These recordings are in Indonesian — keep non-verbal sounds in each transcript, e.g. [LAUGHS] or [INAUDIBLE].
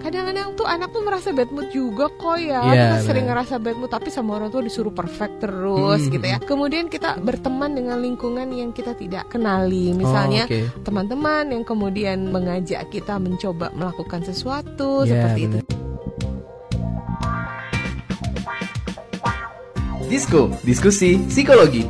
Kadang-kadang tuh anak tuh merasa bad mood juga kok ya. Iya, kita sering ngerasa bad mood tapi sama orang tua disuruh perfect terus Hmm. gitu ya. Kemudian kita berteman dengan lingkungan yang kita tidak kenali. Misalnya Oh, oke. teman-teman yang kemudian mengajak kita mencoba melakukan sesuatu Iya, seperti itu. benar. Disko, diskusi psikologi.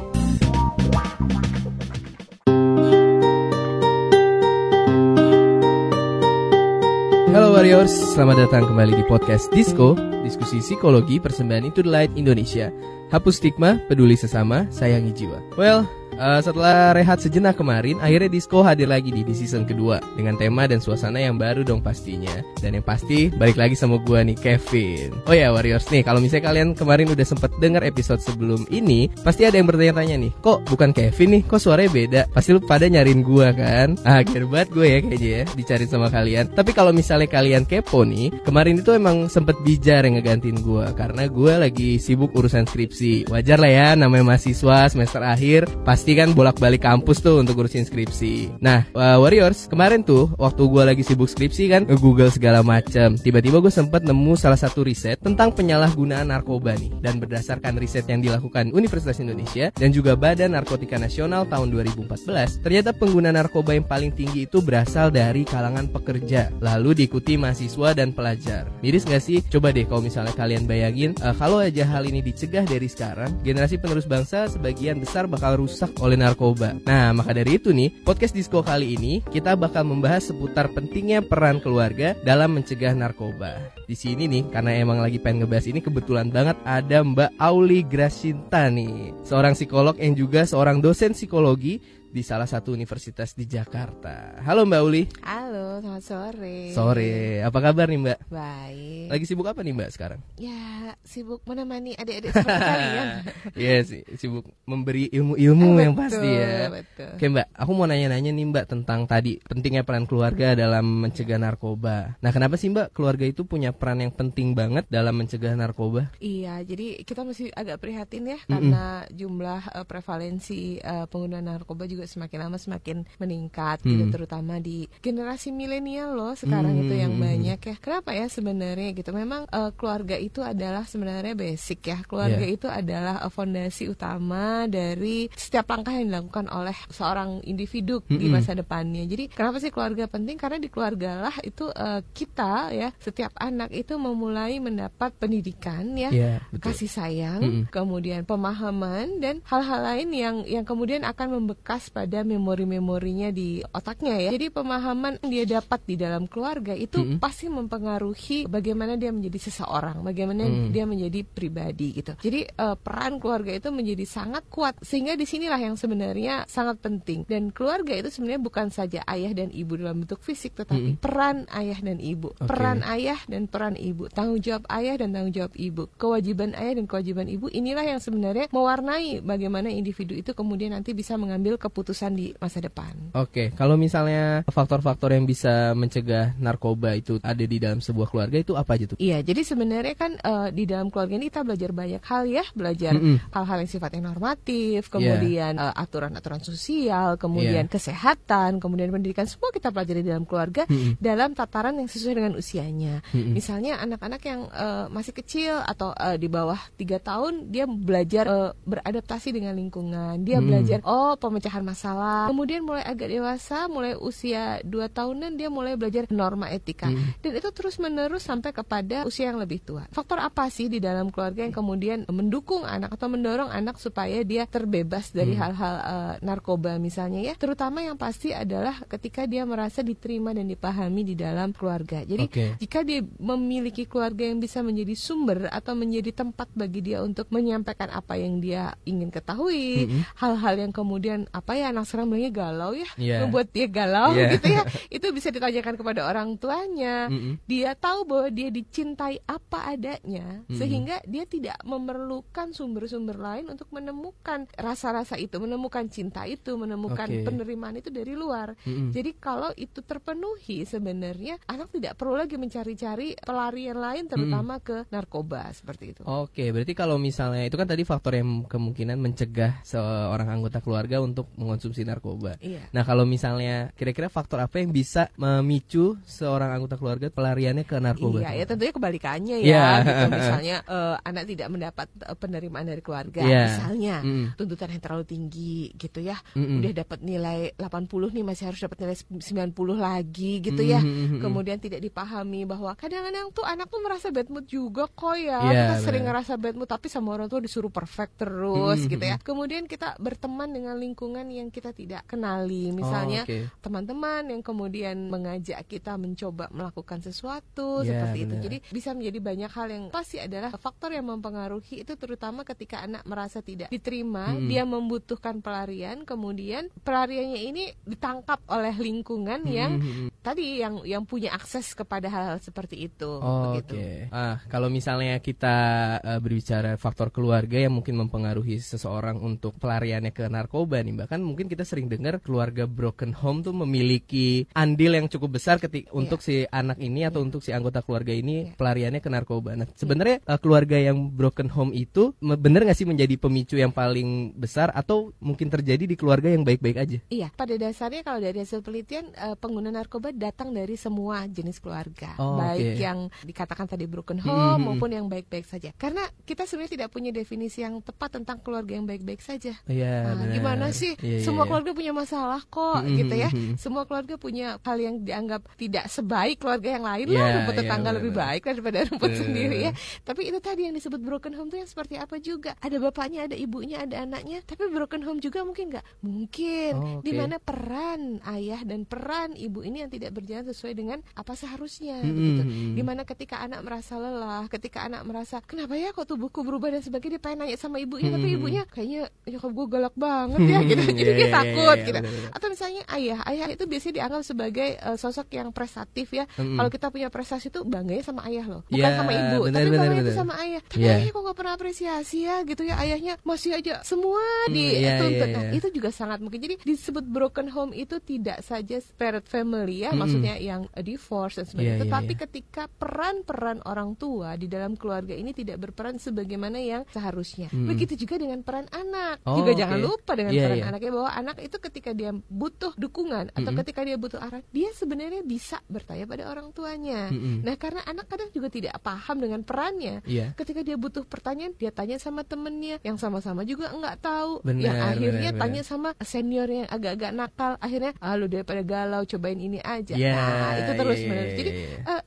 Halo Warriors, selamat datang kembali di podcast Disco, diskusi psikologi persembahan Itu The Light Indonesia. Hapus stigma, peduli sesama, sayangi jiwa. Well, eh, setelah rehat sejenak kemarin, akhirnya Disco hadir lagi di, di season kedua dengan tema dan suasana yang baru dong pastinya. Dan yang pasti balik lagi sama gua nih Kevin. Oh ya Warriors nih, kalau misalnya kalian kemarin udah sempet denger episode sebelum ini, pasti ada yang bertanya-tanya nih, kok bukan Kevin nih, kok suaranya beda? Pasti lu pada nyariin gua kan? Ah, banget gue ya kayaknya ya, dicari sama kalian. Tapi kalau misalnya kalian kepo nih, kemarin itu emang sempet bijar yang ngegantiin gua karena gua lagi sibuk urusan skripsi. Wajar lah ya, namanya mahasiswa semester akhir, pasti kan bolak-balik kampus tuh untuk urusin skripsi. Nah, uh, Warriors, kemarin tuh waktu gua lagi sibuk skripsi kan nge-google segala macam. Tiba-tiba gue sempet nemu salah satu riset tentang penyalahgunaan narkoba nih. Dan berdasarkan riset yang dilakukan Universitas Indonesia dan juga Badan Narkotika Nasional tahun 2014, ternyata pengguna narkoba yang paling tinggi itu berasal dari kalangan pekerja, lalu diikuti mahasiswa dan pelajar. Miris gak sih? Coba deh kalau misalnya kalian bayangin, eh, kalau aja hal ini dicegah dari sekarang, generasi penerus bangsa sebagian besar bakal rusak oleh narkoba. Nah, maka dari itu nih, podcast Disco kali ini kita bakal membahas seputar pentingnya peran keluarga dalam mencegah narkoba. Di sini nih, karena emang lagi pengen ngebahas ini kebetulan banget ada Mbak Auli Grasinta nih, seorang psikolog yang juga seorang dosen psikologi di salah satu universitas di Jakarta. Halo Mbak Uli. Halo, selamat sore. Sore, apa kabar nih Mbak? Baik. Lagi sibuk apa nih Mbak sekarang? Ya, sibuk menemani adik-adik seperti kalian. [LAUGHS] Iya sih, sibuk memberi ilmu-ilmu yang Betul, pasti ya. Betul. Oke Mbak, aku mau nanya-nanya nih Mbak tentang tadi pentingnya peran keluarga dalam mencegah narkoba. Nah kenapa sih Mbak keluarga itu punya peran yang penting banget dalam mencegah narkoba? Iya, jadi kita masih agak prihatin ya karena jumlah eh, prevalensi eh, pengguna narkoba juga semakin lama semakin meningkat gitu Hmm. terutama di generasi milenial loh sekarang Hmm. itu yang banyak ya. Kenapa ya sebenarnya gitu? Memang eh, keluarga itu adalah sebenarnya basic ya. Keluarga Iya. itu adalah eh, fondasi utama dari setiap langkah yang dilakukan oleh seorang individu di Mm-mm. masa depannya. Jadi kenapa sih keluarga penting? Karena di keluarga lah itu eh, kita ya setiap anak itu memulai mendapat pendidikan ya Iya, betul. kasih sayang, Mm-mm. kemudian pemahaman dan hal-hal lain yang yang kemudian akan membekas pada memori-memorinya di otaknya ya. Jadi pemahaman yang dia dapat di dalam keluarga itu Mm-mm. pasti mempengaruhi bagaimana dia menjadi seseorang, bagaimana Mm. dia menjadi pribadi gitu. Jadi eh, peran keluarga itu menjadi sangat kuat sehingga di sinilah yang sebenarnya sangat penting dan keluarga itu sebenarnya bukan saja ayah dan ibu dalam bentuk fisik tetapi Mm-mm. peran ayah dan ibu, Oke. peran ayah dan peran ibu, tanggung jawab ayah dan tanggung jawab ibu, kewajiban ayah dan kewajiban ibu inilah yang sebenarnya mewarnai bagaimana individu itu kemudian nanti bisa mengambil keputusan di masa depan. Oke, kalau misalnya faktor-faktor yang bisa mencegah narkoba itu ada di dalam sebuah keluarga itu apa aja tuh? Iya, jadi sebenarnya kan eh, di dalam keluarga ini kita belajar banyak hal ya, belajar hal-hal yang sifatnya normatif, kemudian eh, aturan-aturan sosial, kemudian Iya. kesehatan, kemudian pendidikan semua kita pelajari dalam keluarga Mm-mm. dalam tataran yang sesuai dengan usianya. Mm-mm. Misalnya anak-anak yang eh, masih kecil atau eh, di bawah tiga tahun dia belajar eh, beradaptasi dengan lingkungan, dia Hmm. belajar oh pemecahan masalah. Kemudian mulai agak dewasa, mulai usia dua tahunan dia mulai belajar norma etika Hmm. dan itu terus menerus sampai kepada usia yang lebih tua. Faktor apa sih di dalam keluarga yang kemudian mendukung anak atau mendorong anak supaya dia terbebas dari Hmm. hal-hal eh, narkoba misalnya ya? Terutama yang pasti adalah ketika dia merasa diterima dan dipahami di dalam keluarga. Jadi Oke. jika dia memiliki keluarga yang bisa menjadi sumber atau menjadi tempat bagi dia untuk menyampaikan apa yang dia ingin ketahui, Mm-mm. hal-hal yang kemudian apa ya anak sekarang bilangnya galau ya, Iya. membuat dia galau Iya. gitu ya, [LAUGHS] itu bisa ditanyakan kepada orang tuanya. Mm-mm. Dia tahu bahwa dia dicintai apa adanya, Mm-mm. sehingga dia tidak memerlukan sumber-sumber lain untuk menemukan rasa-rasa itu, menemukan cinta itu, menemukan Oke. penerimaan itu dari luar. Mm-mm. Jadi kalau itu terpenuhi sebenarnya anak tidak perlu lagi mencari-cari pelarian lain terutama ke narkoba seperti itu. Oke, berarti kalau misalnya itu kan tadi faktor yang kemungkinan mencegah seorang anggota keluarga untuk mengonsumsi narkoba. Iya. Nah, kalau misalnya kira-kira faktor apa yang bisa memicu seorang anggota keluarga pelariannya ke narkoba? Iya, ya tentunya kebalikannya ya. Iya. Gitu. [LAUGHS] Misalnya eh, anak tidak mendapat eh, penerimaan dari keluarga, Iya. misalnya Mm. tuntutan yang terlalu tinggi gitu ya. Mm-mm. Udah dapat nilai 80 nih masih harus dapat nilai 90 lagi gitu ya. Mm-mm. Kemudian tidak dipahami bahwa kadang-kadang tuh anak tuh merasa bad mood juga kok ya. Iya, kita sering benar. ngerasa bad mood tapi sama orang tua disuruh perfect terus Mm-mm. gitu ya. Kemudian kita berteman dengan lingkungan yang kita tidak kenali. Misalnya Oh, teman-teman yang kemudian mengajak kita mencoba melakukan sesuatu Ya, seperti itu. benar. Jadi bisa menjadi banyak hal yang pasti adalah faktor yang mempengaruhi itu terutama ketika anak merasa tidak diterima, Mm-mm. dia membutuhkan pelarian, kemudian pelariannya ini ditangkap oleh lingkungan yang Mm-mm. tadi yang yang punya akses kepada hal-hal seperti itu Oh, begitu. Oke. Ah, kalau misalnya kita eh, berbicara faktor keluarga yang mungkin mempengaruhi seseorang untuk pelariannya ke narkoba nih, bahkan mungkin kita sering dengar keluarga broken home tuh memiliki andil yang cukup besar ketika untuk si anak ini atau untuk si anggota keluarga ini Iya. pelariannya ke narkoba. Nah, sebenarnya eh, keluarga yang broken home itu bener nggak sih menjadi pemicu yang paling besar atau mungkin terjadi di keluarga yang baik-baik aja? Iya, pada dasarnya kalau dari hasil penelitian eh, pengguna narkoba datang dari semua jenis keluarga, Oh, baik oke. yang dikatakan tadi broken Hmm, home hmm, hmm. maupun yang baik-baik saja. Karena kita sebenarnya tidak punya definisi yang tepat tentang keluarga yang baik-baik saja. Iya. Nah, benar. gimana sih? Iya, iya, Semua iya. keluarga punya masalah kok, Hmm, gitu ya. hmm, hmm. Semua keluarga punya hal yang dianggap tidak sebaik keluarga yang lain Iya, lah. Rumput iya, tetangga lebih benar. baik daripada [LAUGHS] rumput Benar. sendiri ya. Tapi itu tadi yang disebut broken home tuh yang seperti apa juga? Ada bapaknya, ada ibunya, ada anaknya. Tapi broken home juga mungkin nggak? Mungkin. Oh, oke. Di mana peran ayah dan peran ibu ini yang tidak berjalan sesuai dengan apa seharusnya. Hmm, begitu. hmm, hmm. Di mana ketika anak merasa lelah, ketika anak merasa kenapa ya kok tubuhku berubah dan sebagainya, dia pengen nanya sama ibunya, tapi Hmm. ibunya kayaknya nyokap gue galak banget ya [LAUGHS] gitu. Jadi Iya, dia iya, takut iya, gitu. Atau misalnya ayah, ayah itu biasanya dianggap sebagai eh, sosok yang prestatif ya. Mm-mm. Kalau kita punya prestasi itu bangganya sama ayah loh, bukan Iya, sama ibu, benar, tapi bangganya itu sama ayah. Tapi Iya. ayahnya kok nggak pernah apresiasi ya gitu ya, ayahnya masih aja semua Hmm, di iya, tuntut. iya, Nah, iya. itu juga sangat mungkin. Jadi disebut broken home itu tidak saja spirit family ya, Mm-mm. maksudnya yang eh, divorce dan sebagainya, Iya, iya, tetapi iya. ketika peran-peran orang tua di dalam keluarga ini tidak berperan sebagaimana yang seharusnya. Mm-mm. Begitu juga dengan peran anak. Oh, juga oke. jangan lupa dengan Iya, peran iya. Bahwa anak itu ketika dia butuh dukungan atau Mm-mm. ketika dia butuh arah, dia sebenarnya bisa bertanya pada orang tuanya. Mm-mm. Nah, karena anak kadang juga tidak paham dengan perannya. Iya. Ketika dia butuh pertanyaan, dia tanya sama temennya yang sama-sama juga nggak tahu. Benar, yang akhirnya benar, tanya sama senior yang agak-agak nakal. Akhirnya, ah lu daripada galau, cobain ini aja. Iya, nah, itu terus iya, menerus. iya, Jadi iya. eh,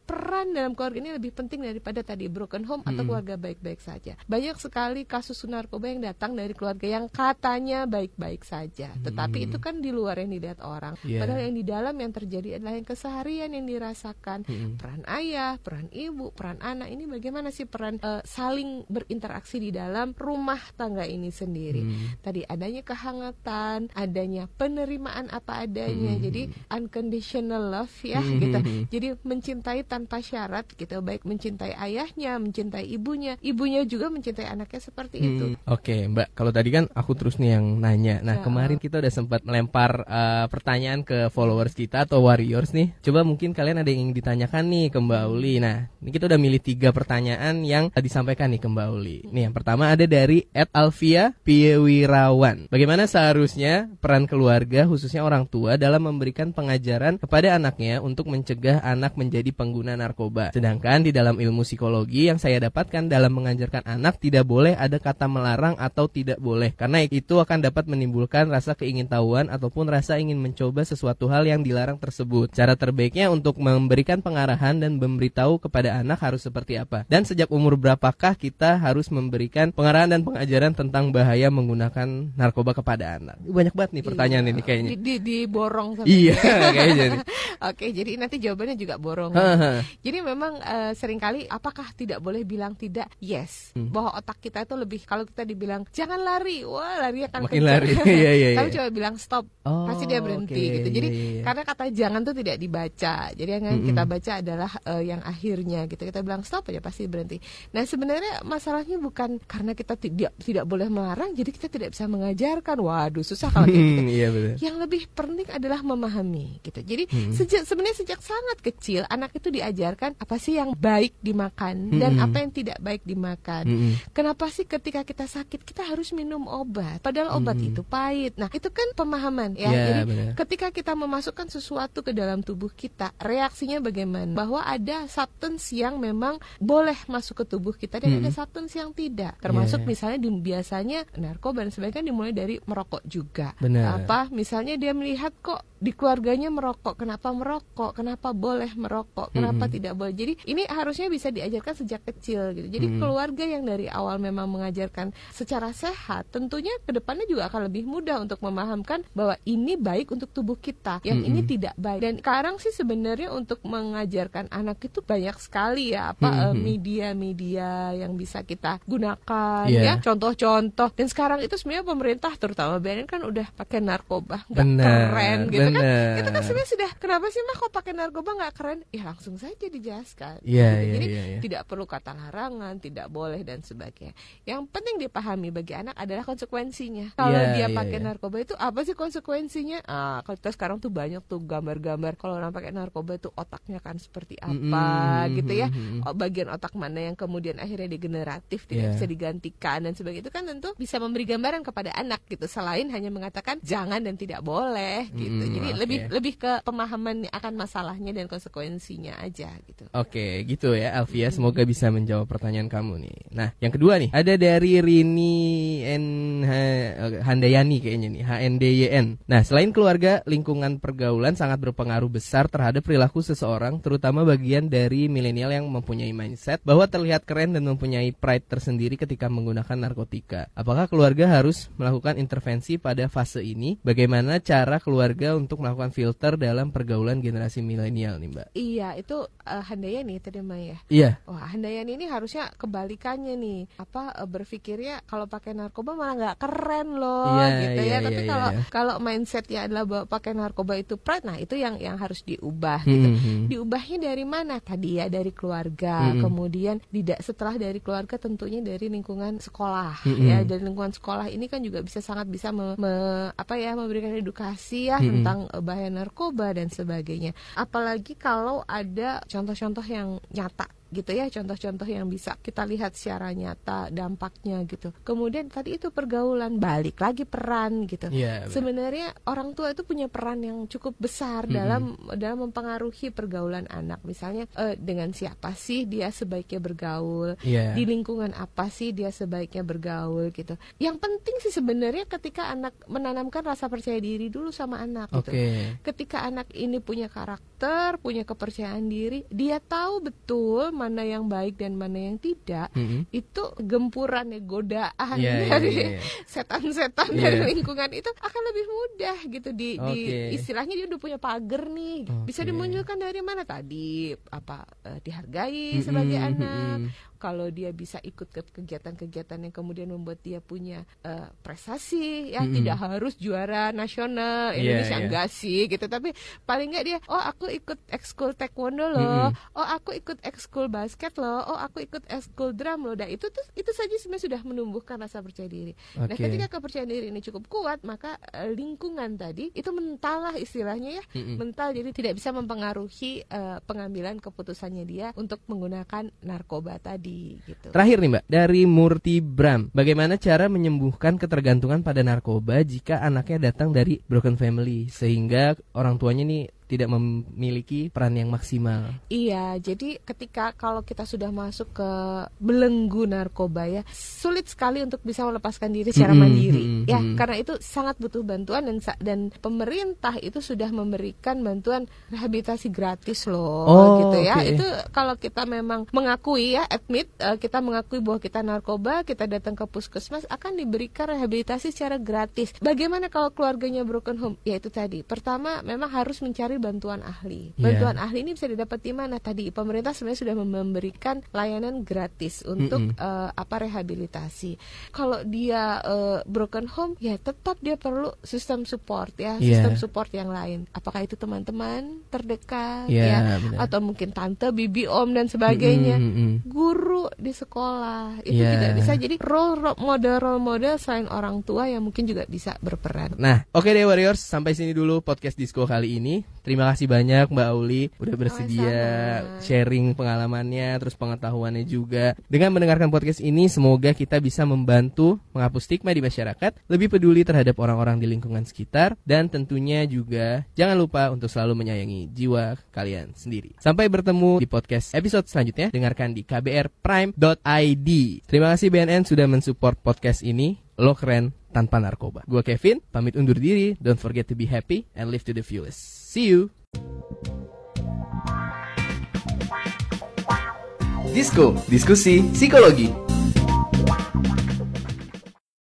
peran dalam keluarga ini lebih penting daripada tadi broken home atau Mm-mm. keluarga baik-baik saja. Banyak sekali kasus narkoba yang datang dari keluarga yang katanya baik-baik saja, tetapi Mm. itu kan di luar yang dilihat orang. Iya. Padahal yang di dalam yang terjadi adalah yang keseharian yang dirasakan. Mm-mm. Peran ayah, peran ibu, peran anak ini bagaimana sih peran eh, saling berinteraksi di dalam rumah tangga ini sendiri. Hmm. Tadi adanya kehangatan, adanya penerimaan apa adanya. Mm. Jadi unconditional love ya Mm. gitu. Jadi mencintai tanpa syarat gitu, baik mencintai ayahnya, mencintai ibunya, ibunya juga mencintai anaknya seperti itu. Hmm, Oke Mbak, kalau tadi kan aku terus nih yang nanya. Nah Ya. kemarin kita udah sempat melempar eh, pertanyaan ke followers kita atau warriors nih. Coba mungkin kalian ada yang ingin ditanyakan nih ke Mbak Uli. Nah ini kita udah milih tiga pertanyaan yang disampaikan nih ke Mbak Uli. Nih yang pertama ada dari Ed Alvia Piewirawan. Bagaimana seharusnya peran keluarga khususnya orang tua dalam memberikan pengajaran kepada anaknya untuk mencegah anak menjadi pengguna narkoba. Sedangkan di dalam ilmu psikologi yang saya dapatkan dalam mengajarkan anak tidak boleh ada kata melarang atau tidak boleh karena itu akan dapat menimbulkan rasa keingintahuan ataupun rasa ingin mencoba sesuatu hal yang dilarang tersebut. Cara terbaiknya untuk memberikan pengarahan dan memberitahu kepada anak harus seperti apa. Dan sejak umur berapakah kita harus memberikan pengarahan dan pengajaran tentang bahaya menggunakan narkoba kepada anak. Banyak banget nih pertanyaan Iya. ini kayaknya. Di, di, diborong sama Iya, kayaknya. [LAUGHS] Oke, jadi nanti jawabannya juga borong. Jadi memang eh, sering kali apakah tidak boleh bilang tidak? Yes. Hmm. Bahwa otak kita itu lebih kalau kita dibilang jangan lari, wah lari akan Makin kencang. lari. Iya, iya, [LAUGHS] Tapi iya. coba bilang stop, Oh, pasti dia berhenti oke, gitu. Jadi iya, iya. karena kata jangan tuh tidak dibaca. Jadi yang Mm-mm. kita baca adalah eh, yang akhirnya gitu kita bilang stop aja pasti berhenti. Nah sebenarnya masalahnya bukan karena kita tidak tidak boleh melarang, jadi kita tidak bisa mengajarkan. Waduh susah kalau kayak gitu. iya benar. Yang lebih penting adalah memahami gitu. Jadi Hmm. sejak sebenarnya sejak sangat kecil anak itu diajarkan apa sih yang baik dimakan dan Hmm. apa yang tidak baik dimakan. Mm-mm. Kenapa sih ketika kita sakit kita harus minum obat? Padahal obat Mm-mm. itu pahit. Nah, itu kan pemahaman ya. Ya, Jadi benar. ketika kita memasukkan sesuatu ke dalam tubuh kita, reaksinya bagaimana? Bahwa ada substance yang memang boleh masuk ke tubuh kita dan Mm-mm. ada substance yang tidak. Termasuk Ya. misalnya di, biasanya narkoba dan sebagainya kan dimulai dari merokok juga. Benar. Apa? Misalnya dia melihat kok di keluarganya merokok, kenapa merokok? Kenapa boleh merokok? Kenapa Mm-mm. tidak boleh? Jadi ini harusnya bisa diajarkan sejak kecil gitu. Jadi Mm-mm. keluarga yang dari awal memang mengajarkan secara sehat, tentunya ke depannya juga akan lebih mudah untuk memahamkan bahwa ini baik untuk tubuh kita, yang ini Mm-mm. tidak baik. Dan sekarang sih sebenarnya untuk mengajarkan anak itu banyak sekali ya apa eh, media-media yang bisa kita gunakan Iya. ya contoh-contoh. Dan sekarang itu sebenarnya pemerintah terutama BNN kan udah pakai narkoba, nggak keren gitu kan? benar. Itu kan sebenarnya sudah kenapa sih mah kok pakai narkoba nggak keren? Ya langsung saja dijelaskan. Iya, Gitu. iya, Jadi iya, iya. tidak perlu kata larangan, tidak boleh dan sebagainya. Yang penting dipahami bagi anak adalah konsekuensinya. Kalau Iya, dia iya, pakai iya. narkoba itu apa sih konsekuensinya? Ah, kalau kita sekarang tuh banyak tuh gambar-gambar kalau orang pakai narkoba itu otaknya kan seperti apa Mm-mm, gitu ya. Oh, bagian otak mana yang kemudian akhirnya degeneratif tidak Iya. bisa digantikan dan sebagainya itu kan tentu bisa memberi gambaran kepada anak gitu selain hanya mengatakan jangan dan tidak boleh gitu. Mm, Jadi oke. lebih lebih ke pemahaman akan masalahnya dan konsekuensinya aja gitu. Oke, gitu ya Alvia. Semoga bisa menjawab pertanyaan kamu nih. Nah, yang kedua nih, ada dari Rini N H- Handayani kayaknya nih, HNDYN. Nah, selain keluarga, lingkungan pergaulan sangat berpengaruh besar terhadap perilaku seseorang, terutama bagian dari milenial yang mempunyai mindset bahwa terlihat keren dan mempunyai pride tersendiri ketika menggunakan narkotika. Apakah keluarga harus melakukan intervensi pada fase ini? Bagaimana cara keluarga untuk melakukan filter dalam pergaulan generasi milenial nih, Mbak? Iya, itu uh, Handayani tadi Mbak ya. Iya. Wah, Handayani ini harusnya kebalikannya nih. Apa eh, berpikirnya kalau pakai narkoba malah nggak keren loh Iya, gitu iya, ya. Tapi iya, kalau iya. kalau mindsetnya adalah bahwa pakai narkoba itu pride, nah itu yang yang harus diubah gitu. Mhm. Diubahnya dari mana? Tadi ya dari keluarga, Mm-mm. kemudian tidak setelah dari keluarga tentunya dari lingkungan sekolah Mm-mm. ya. Dari lingkungan sekolah ini kan juga bisa sangat bisa me- me- apa ya memberikan edukasi ya Mm-mm. tentang eh, bahaya narkoba dan sebagainya. Apalagi kalau ada contoh-contoh yang nyata gitu ya contoh-contoh yang bisa kita lihat secara nyata dampaknya gitu kemudian tadi itu pergaulan balik lagi peran gitu Iya. benar. Sebenarnya orang tua itu punya peran yang cukup besar Mm-mm. dalam dalam mempengaruhi pergaulan anak. Misalnya eh, dengan siapa sih dia sebaiknya bergaul, Iya. di lingkungan apa sih dia sebaiknya bergaul gitu. Yang penting sih sebenarnya ketika anak menanamkan rasa percaya diri dulu sama anak gitu. Oke. Ketika anak ini punya karakter, punya kepercayaan diri, dia tahu betul mana yang baik dan mana yang tidak. Mhm. Itu gempuran ya godaan Iya, iya, dari iya, iya. setan-setan Iya. dari lingkungan itu akan lebih mudah gitu di, di Oke. istilahnya dia udah punya pagar nih bisa Oke. dimunculkan dari mana tadi apa eh, dihargai Mm-mm, sebagai anak kalau dia bisa ikut ke kegiatan-kegiatan yang kemudian membuat dia punya eh, prestasi ya Mm-mm. tidak harus juara nasional Iya, Indonesia iya. enggak sih gitu tapi paling enggak dia oh aku ikut ekskul taekwondo loh Mm-mm. oh aku ikut ekskul basket loh oh aku ikut ekskul drum loh dan itu tuh itu saja sebenarnya sudah menumbuhkan rasa percaya diri Nah, Oke. ketika kepercayaan diri ini cukup kuat, maka eh, lingkungan tadi itu mental lah istilahnya ya, Mm-mm. mental jadi tidak bisa mempengaruhi eh, pengambilan keputusannya dia untuk menggunakan narkoba tadi gitu. Terakhir nih Mbak, dari Murti Bram, bagaimana cara menyembuhkan ketergantungan pada narkoba jika anaknya datang dari broken family sehingga orang tuanya nih tidak memiliki peran yang maksimal. Iya, jadi ketika kalau kita sudah masuk ke belenggu narkoba ya, sulit sekali untuk bisa melepaskan diri secara mandiri. mm-mm, Ya, mm-mm. karena itu sangat butuh bantuan dan dan pemerintah itu sudah memberikan bantuan rehabilitasi gratis loh, Oh, gitu ya. oke. Itu kalau kita memang mengakui ya, admit eh, kita mengakui bahwa kita narkoba, kita datang ke puskesmas akan diberikan rehabilitasi secara gratis. Bagaimana kalau keluarganya broken home? Ya itu tadi. Pertama memang harus mencari bantuan ahli. Iya. Bantuan ahli ini bisa didapat di mana? Tadi pemerintah sebenarnya sudah memberikan layanan gratis untuk Mm-mm. eh, apa rehabilitasi. Kalau dia eh, broken home, ya tetap dia perlu sistem support ya, Iya. sistem support yang lain. Apakah itu teman-teman terdekat Iya, ya, benar. atau mungkin tante, bibi, om dan sebagainya. Mm, mm, mm. Guru di sekolah itu Iya. juga bisa jadi role role model role model selain orang tua yang mungkin juga bisa berperan. Nah, oke deh Warriors, sampai sini dulu podcast Disco kali ini. Terima kasih banyak Mbak Auli udah bersedia Sama-sama. sharing pengalamannya, terus pengetahuannya juga. Dengan mendengarkan podcast ini, semoga kita bisa membantu menghapus stigma di masyarakat, lebih peduli terhadap orang-orang di lingkungan sekitar, dan tentunya juga jangan lupa untuk selalu menyayangi jiwa kalian sendiri. Sampai bertemu di podcast episode selanjutnya. Dengarkan di kbrprime.id. Terima kasih BNN sudah mensupport podcast ini. Lo keren tanpa narkoba. Gua Kevin, pamit undur diri. Don't forget to be happy and live to the fullest. See you. Disco, diskusi psikologi.